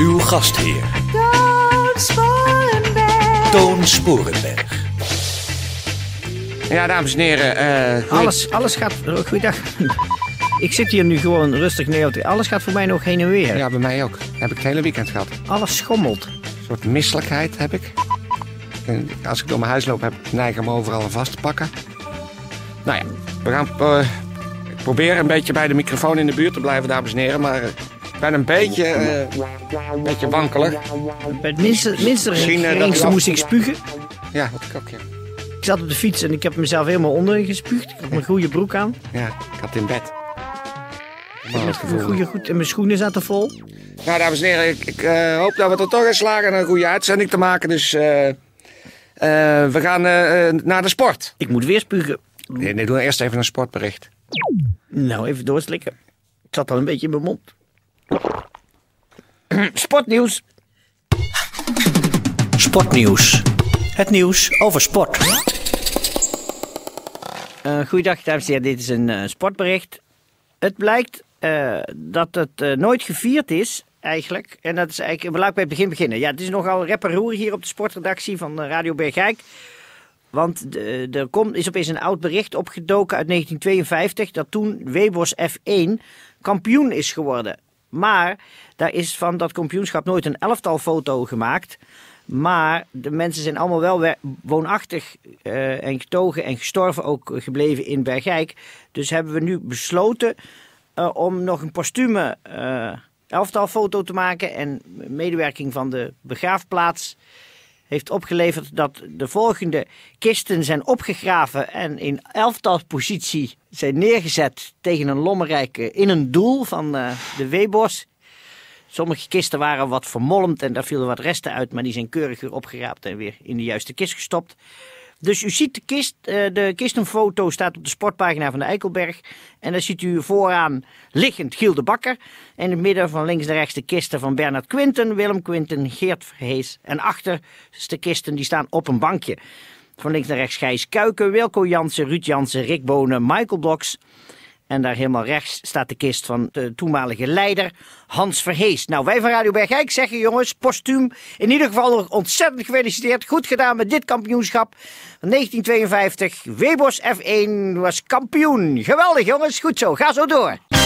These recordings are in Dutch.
Uw gastheer, Toon Sporenberg. Toon Sporenberg. Ja, dames en heren. eh, goeie- Alles, alles gaat. oh, Goeiedag. Ik zit hier nu gewoon rustig neer. Alles gaat voor mij nog heen en weer. Ja, bij mij ook. Heb ik het hele weekend gehad. Een Alles schommelt. soort misselijkheid heb ik. En als ik door mijn huis loop, heb ik neiging om overal vast te pakken. Nou ja, we gaan eh, ik probeer een beetje bij de microfoon in de buurt te blijven, dames en heren. Maar eh, ik ben een beetje, eh, een beetje wankelig. Bij het minste, minste geringste moest ik spugen. Ja, wat ik ook, ja. Ik zat op de fiets en ik heb mezelf helemaal onderin gespuugd. Ik had mijn goede broek aan. Ja, ik had in bed. Had mijn goede goed en mijn schoenen zaten vol. Nou, dames en heren, ik, ik eh, hoop dat we er toch in slagen een goede uitzending te maken. Dus eh, we gaan naar de sport. Ik moet weer spugen. Nee, nee, doe eerst even een sportbericht. Nou, even doorslikken. Het zat al een beetje in mijn mond. Sportnieuws. Sportnieuws. Het nieuws over sport. Eh goeiedag, dames en heren. Dit is een eh, sportbericht. Het blijkt eh, dat het nooit gevierd is, eigenlijk. En dat is eigenlijk, laat ik bij het begin beginnen. Ja, het is nogal rep hier op de sportredactie van Radio Bergijk. Want er komt, is opeens een oud bericht opgedoken uit 1952... dat toen Webos F1 kampioen is geworden. Maar daar is van dat kampioenschap nooit een elftal foto gemaakt... Maar de mensen zijn allemaal wel we- woonachtig eh, en getogen en gestorven ook gebleven in Bergijk. Dus hebben we nu besloten eh, om nog een postume eh elftalfoto te maken. En medewerking van de begraafplaats heeft opgeleverd dat de volgende kisten zijn opgegraven en in elftalpositie zijn neergezet tegen een lommerrijk eh, in een doel van eh, de Weebos. Sommige kisten waren wat vermolmd en daar vielen wat resten uit, maar die zijn keurig weer opgeraapt en weer in de juiste kist gestopt. Dus u ziet de kist, eh, de kistenfoto staat op de sportpagina van de Eikelberg. En daar ziet u vooraan liggend Giel de Bakker. En in het midden van links naar rechts de kisten van Bernard Quinten, Willem Quinten, Geert Verhees. En achter is de kisten die staan op een bankje. Van links naar rechts Gijs Kuiken, Wilco Jansen, Ruud Jansen, Rick Bonen, Michael Bloks. En daar helemaal rechts staat de kist van de toenmalige leider Hans Verhees. Nou, wij van Radio Bergijk zeggen jongens, postuum. In ieder geval nog ontzettend gefeliciteerd. Goed gedaan met dit kampioenschap van 1952. Webos F1 was kampioen. Geweldig jongens, goed zo. Ga zo door.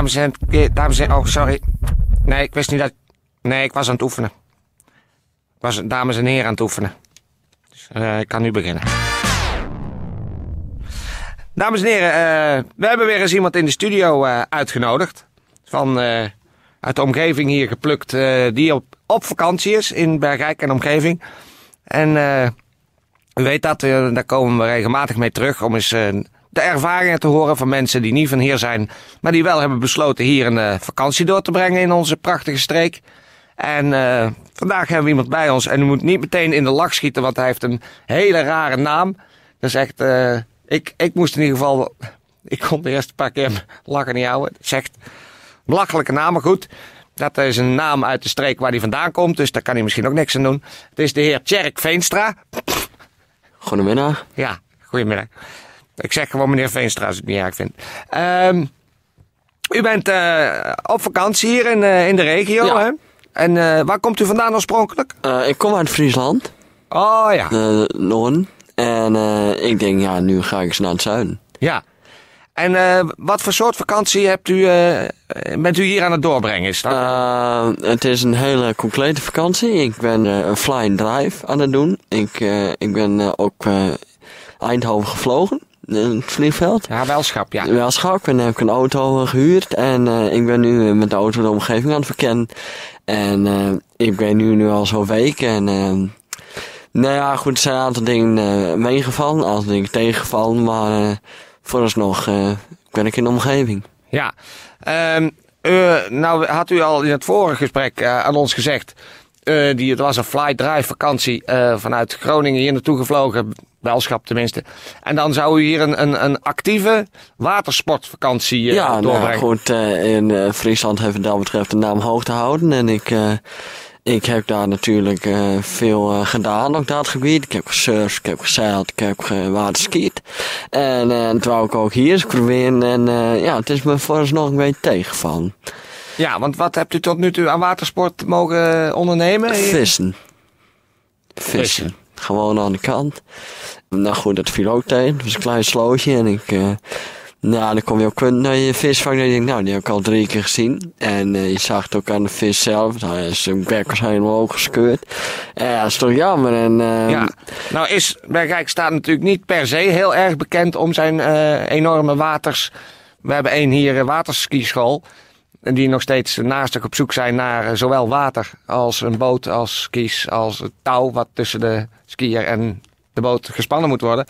Dames en heren. Dames en Oh, sorry. Nee, ik wist niet dat... Nee, ik was aan het oefenen. Ik was dames en heren aan het oefenen. Dus eh, ik kan nu beginnen. Dames en heren, eh, we hebben weer eens iemand in de studio eh, uitgenodigd. Van eh, uit de omgeving hier geplukt, eh, die op, op vakantie is in Bergijk en omgeving. En eh, u weet dat, eh, daar komen we regelmatig mee terug om eens eh, de ervaringen te horen van mensen die niet van hier zijn, maar die wel hebben besloten hier een eh, vakantie door te brengen in onze prachtige streek. En eh, vandaag hebben we iemand bij ons en u moet niet meteen in de lach schieten, want hij heeft een hele rare naam. Dat is echt, eh, ik, ik moest in ieder geval, ik kon de eerste paar keer lachen niet houden. Het is echt belachelijke naam, maar goed. Dat is een naam uit de streek waar hij vandaan komt, dus daar kan hij misschien ook niks aan doen. Het is de heer Tjerk Veenstra. Goedemiddag. Ja, goedemiddag. Ik zeg gewoon meneer Veenstra als ik het niet erg vind. Ehm, u bent eh, op vakantie hier in, eh, in de regio, Ja. hè? En eh, waar komt u vandaan oorspronkelijk? Ik kom uit Friesland, Oh ja, Noorden. En ik denk, ja, nu ga ik eens naar het zuiden. ja. En wat voor soort vakantie hebt u, bent u hier aan het doorbrengen? Is dat? Het is een hele complete vakantie. Ik ben een fly and drive aan het doen. Ik, ik ben ook Eindhoven gevlogen. Het vliegveld. Ja, welschap, ja. Wel schak, en dan heb ik een auto eh, gehuurd en eh, ik ben nu eh, met de auto de omgeving aan het verkennen. En eh, ik ben nu, nu al zo'n week en eh, nou ja, goed, er zijn een aantal dingen meegevallen, een aantal dingen tegengevallen, maar vooralsnog ben ik in de omgeving. Ja. Ehm, eh, nou had u al in het vorige gesprek aan ons gezegd... eh, die, het was een fly-drive vakantie eh, vanuit Groningen hier naartoe gevlogen. Welschap tenminste. En dan zou u hier een, een, een actieve watersportvakantie eh, ja, nou ja, doorbrengen. goed, eh, in Friesland heeft het dat betreft de naam hoog te houden. En ik, ik heb daar natuurlijk veel gedaan op dat gebied. Ik heb gesurfd, ik heb gezeild, ik heb gewaterskiet. En eh toen wou ik ook hier eens proberen. En ja, het is me vooralsnog een beetje tegengevallen. Ja, want wat hebt u tot nu toe aan watersport mogen ondernemen? Vissen. Vissen. Vissen. Gewoon aan de kant. Nou goed, dat viel ook tegen. Het was een klein slootje en ik... eh nou, dan kom je ook naar je visvang en je denkt, nou, die heb ik al drie keer gezien. En eh, je zag het ook aan de vis zelf. Nou, zijn bek was helemaal ook gescheurd. En ja, dat is toch jammer. En, eh, Ja, nou is Bergijk staat natuurlijk niet per se heel erg bekend om zijn eh, enorme waters. We hebben één hier, een waterskischool. En die nog steeds naastig op zoek zijn naar eh, zowel water als een boot, als skis, als het touw wat tussen de skier en de boot gespannen moet worden.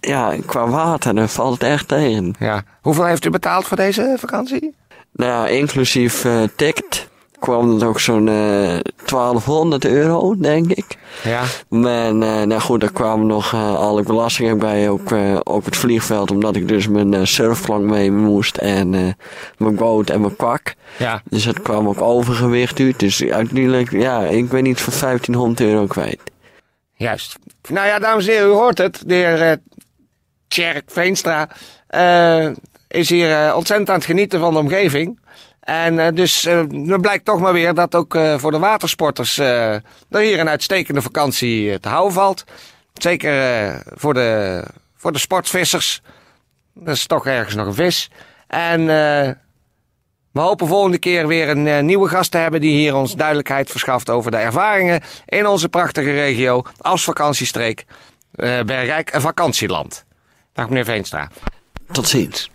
ja, qua water, dan valt het echt tegen. Ja. Hoeveel heeft u betaald voor deze vakantie? Nou inclusief eh ticket kwam het ook zo'n eh 1200 euro, denk ik. Ja. Maar eh, nou goed, daar kwamen nog eh, alle belastingen bij, ook eh, op het vliegveld, omdat ik dus mijn eh, surfplank mee moest en eh, mijn boot en mijn kwak. Ja. Dus het kwam ook overgewicht uit, dus uiteindelijk, ja, ik ben iets van 1500 euro kwijt. Juist. Nou ja, dames en heren, u hoort het. De heer eh, Tjerk Veenstra eh, is hier eh, ontzettend aan het genieten van de omgeving. En eh, dus eh blijkt toch maar weer dat ook eh, voor de watersporters er hier een uitstekende vakantie te houden valt. Zeker voor, de, voor de sportvissers. Dat is toch ergens nog een vis. En we hopen volgende keer weer een nieuwe gast te hebben die hier ons duidelijkheid verschaft over de ervaringen in onze prachtige regio als vakantiestreek Bergrijk en vakantieland. Dag meneer Veenstra. Tot ziens.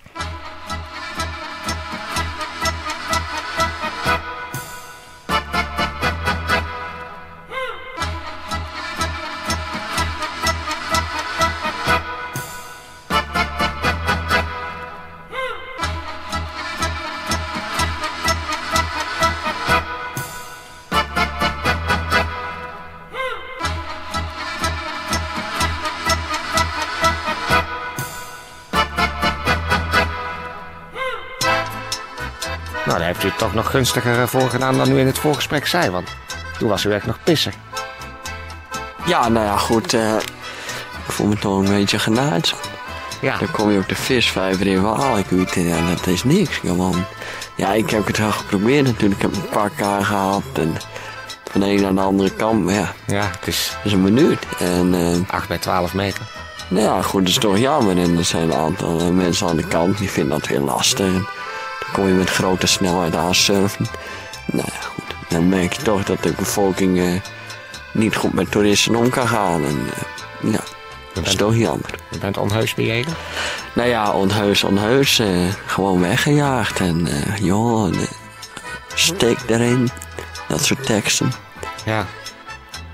Heeft u het toch nog gunstiger eh, voor gedaan dan u in het voorgesprek zei, want toen was u echt nog pisser. Ja, nou ja, goed, eh, ik voel me toch een beetje genaaid. Ja, Dan kom je ook de visvijver in Waalwijk uit en ja, dat is niks, gewoon. Ja, ik heb het wel geprobeerd natuurlijk. Ik heb een pak aangehaald en van de een naar de andere kant. Maar ja, ja het is dat is een minuut. En eh, 8 bij 12 meter. nou ja, goed, dat is toch jammer. En er zijn een aantal mensen aan de kant die vinden dat weer lastig. Kom je met grote snelheid aansurfen. Nou ja, goed. Dan merk je toch dat de bevolking eh, niet goed met toeristen om kan gaan. En eh, ja, dat is toch jammer. U bent onheus bejegend. Nou ja, onheus, onheus. eh, gewoon weggejaagd. En joh, steek erin. Dat soort teksten. Ja.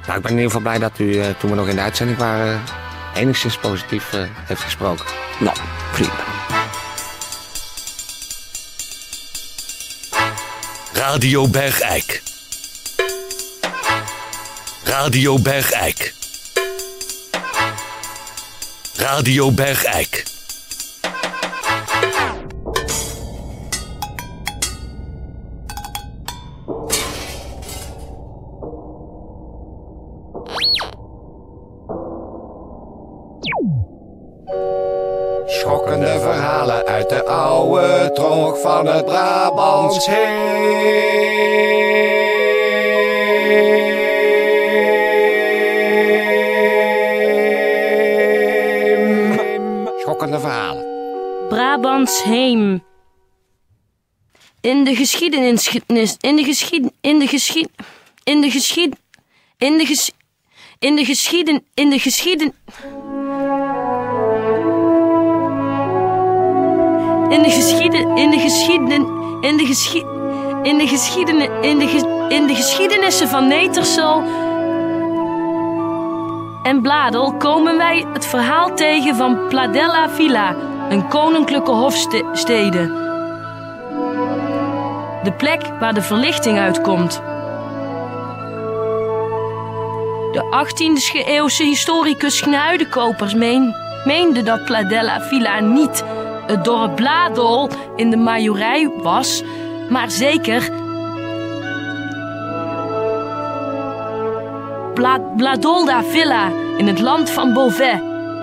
Nou, ik ben in ieder geval blij dat u, toen we nog in de uitzending waren, enigszins positief heeft gesproken. Nou, prima. Radio Bergijk. Radio Bergijk. Radio Bergijk. Schokkende verhalen. Brabants heem. In de geschiedenis, in de geschied, in de geschied, in de geschied, in de ges, in de geschieden, in de geschieden. in de geschieden, in de geschieden, in de geschied, in de geschieden, in de, ge- in de geschiedenissen van Netersel en Bladel komen wij het verhaal tegen van Pladella Villa, een koninklijke hofstede. De plek waar de verlichting uitkomt. De 18e eeuwse historicus Knuidekopers meen, meende dat Pladella Villa niet het dorp Bladel in de Majorij was, maar zeker Bla Bladolda Villa in het land van Beauvais.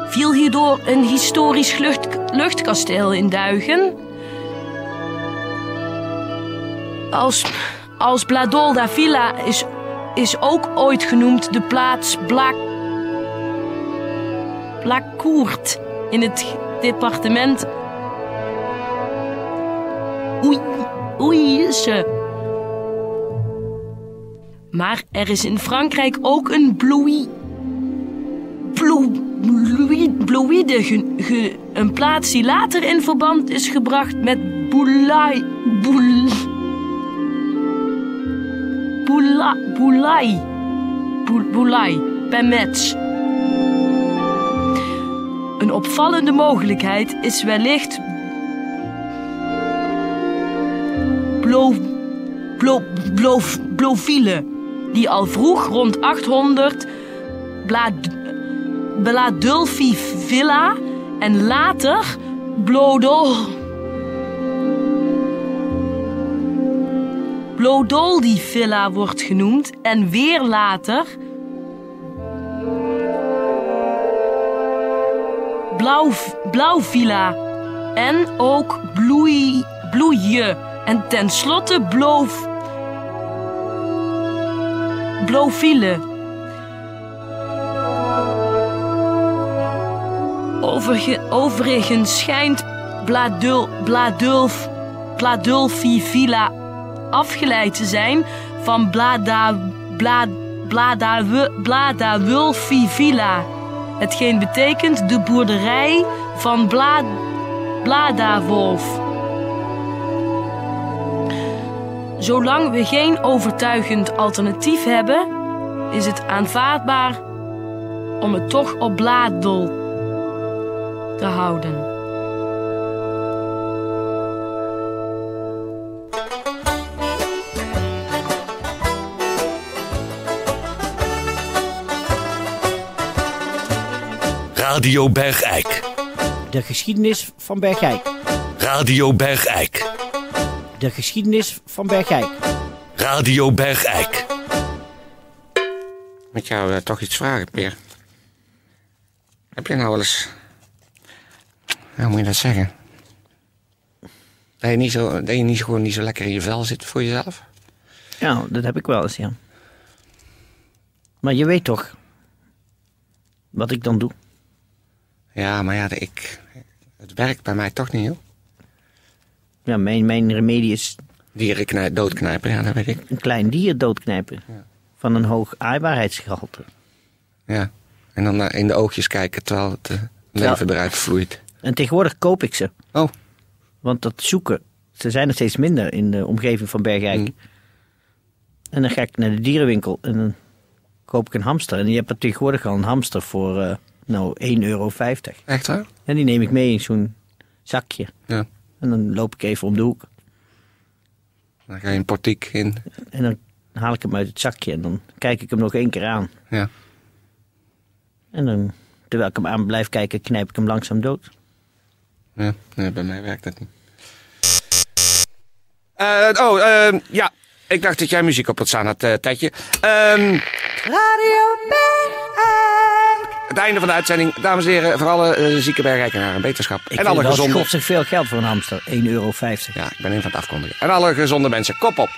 Viel hierdoor een historisch lucht luchtkasteel in duigen? Als, als Bladolda Villa is, is ook ooit genoemd de plaats Blaak, Blaakkoert in het departement Oei. Maar er is in Frankrijk ook een Bloui. Blou, ge- een plaats die later in verband is gebracht met Boulay. Boul, Boula, Boulay. Boul- Boulay. Een opvallende mogelijkheid is wellicht Blo, Blo, Blo, die al vroeg rond 800 Blad, Bladulfi Villa en later Blodol. Blodoldi Villa wordt genoemd en weer later Blauw, Blauwvilla en ook Bloei, Bloeie en tenslotte Bloof, Overge, overigens schijnt Bladul, Bladulf, Bladulfi Villa afgeleid te zijn van Blada, Blad, Blada. Hetgeen betekent de boerderij van Bla, Bladawolf. Zolang we geen overtuigend alternatief hebben, is het aanvaardbaar om het toch op Bladel te houden. Radio Bergijk. De geschiedenis van Bergijk. Radio Bergijk. De geschiedenis van Bergijk. Radio Bergijk. Met jou eh, toch iets vragen, Peer. Heb je nou wel eens... Hoe moet je dat zeggen? Dat je, niet zo, dat je niet, gewoon niet zo lekker in je vel zit voor jezelf? Ja, dat heb ik wel eens, ja. Maar je weet toch wat ik dan doe? Ja, maar ja, ik, het werkt bij mij toch niet, joh. Ja, mijn, mijn remedie is Dieren knij- doodknijpen, ja, dat weet ik. een klein dier doodknijpen. Van een hoog aaibaarheidsgehalte. Ja. En dan naar- in de oogjes kijken terwijl het eh, leven eruit vloeit. En tegenwoordig koop ik ze. Oh, Want dat zoeken, ze zijn er steeds minder in de omgeving van Bergijk. Mm. En dan ga ik naar de dierenwinkel en dan koop ik een hamster. En je hebt er tegenwoordig al een hamster voor eh nou 1,50 euro. echt waar? En die neem ik mee in zo'n zakje. Ja. En dan loop ik even om de hoek. Dan ga je een portiek in. En dan haal ik hem uit het zakje en dan kijk ik hem nog één keer aan. Ja. En dan, terwijl ik hem aan blijf kijken, knijp ik hem langzaam dood. Ja, nee, bij mij werkt dat niet. Eh, oh, eh, ja. Ik dacht dat jij muziek op had staan had, eh Tijdje. Ehm, Radio Bergijk. Het einde van de uitzending. Dames en heren, voor alle eh, zieke bergrijkenaren, beterschap. Ik en alle wel gezonde... schotzig veel geld voor een hamster. 1,50 euro. Ja, ik ben even van het afkondigen. En alle gezonde mensen, kop op.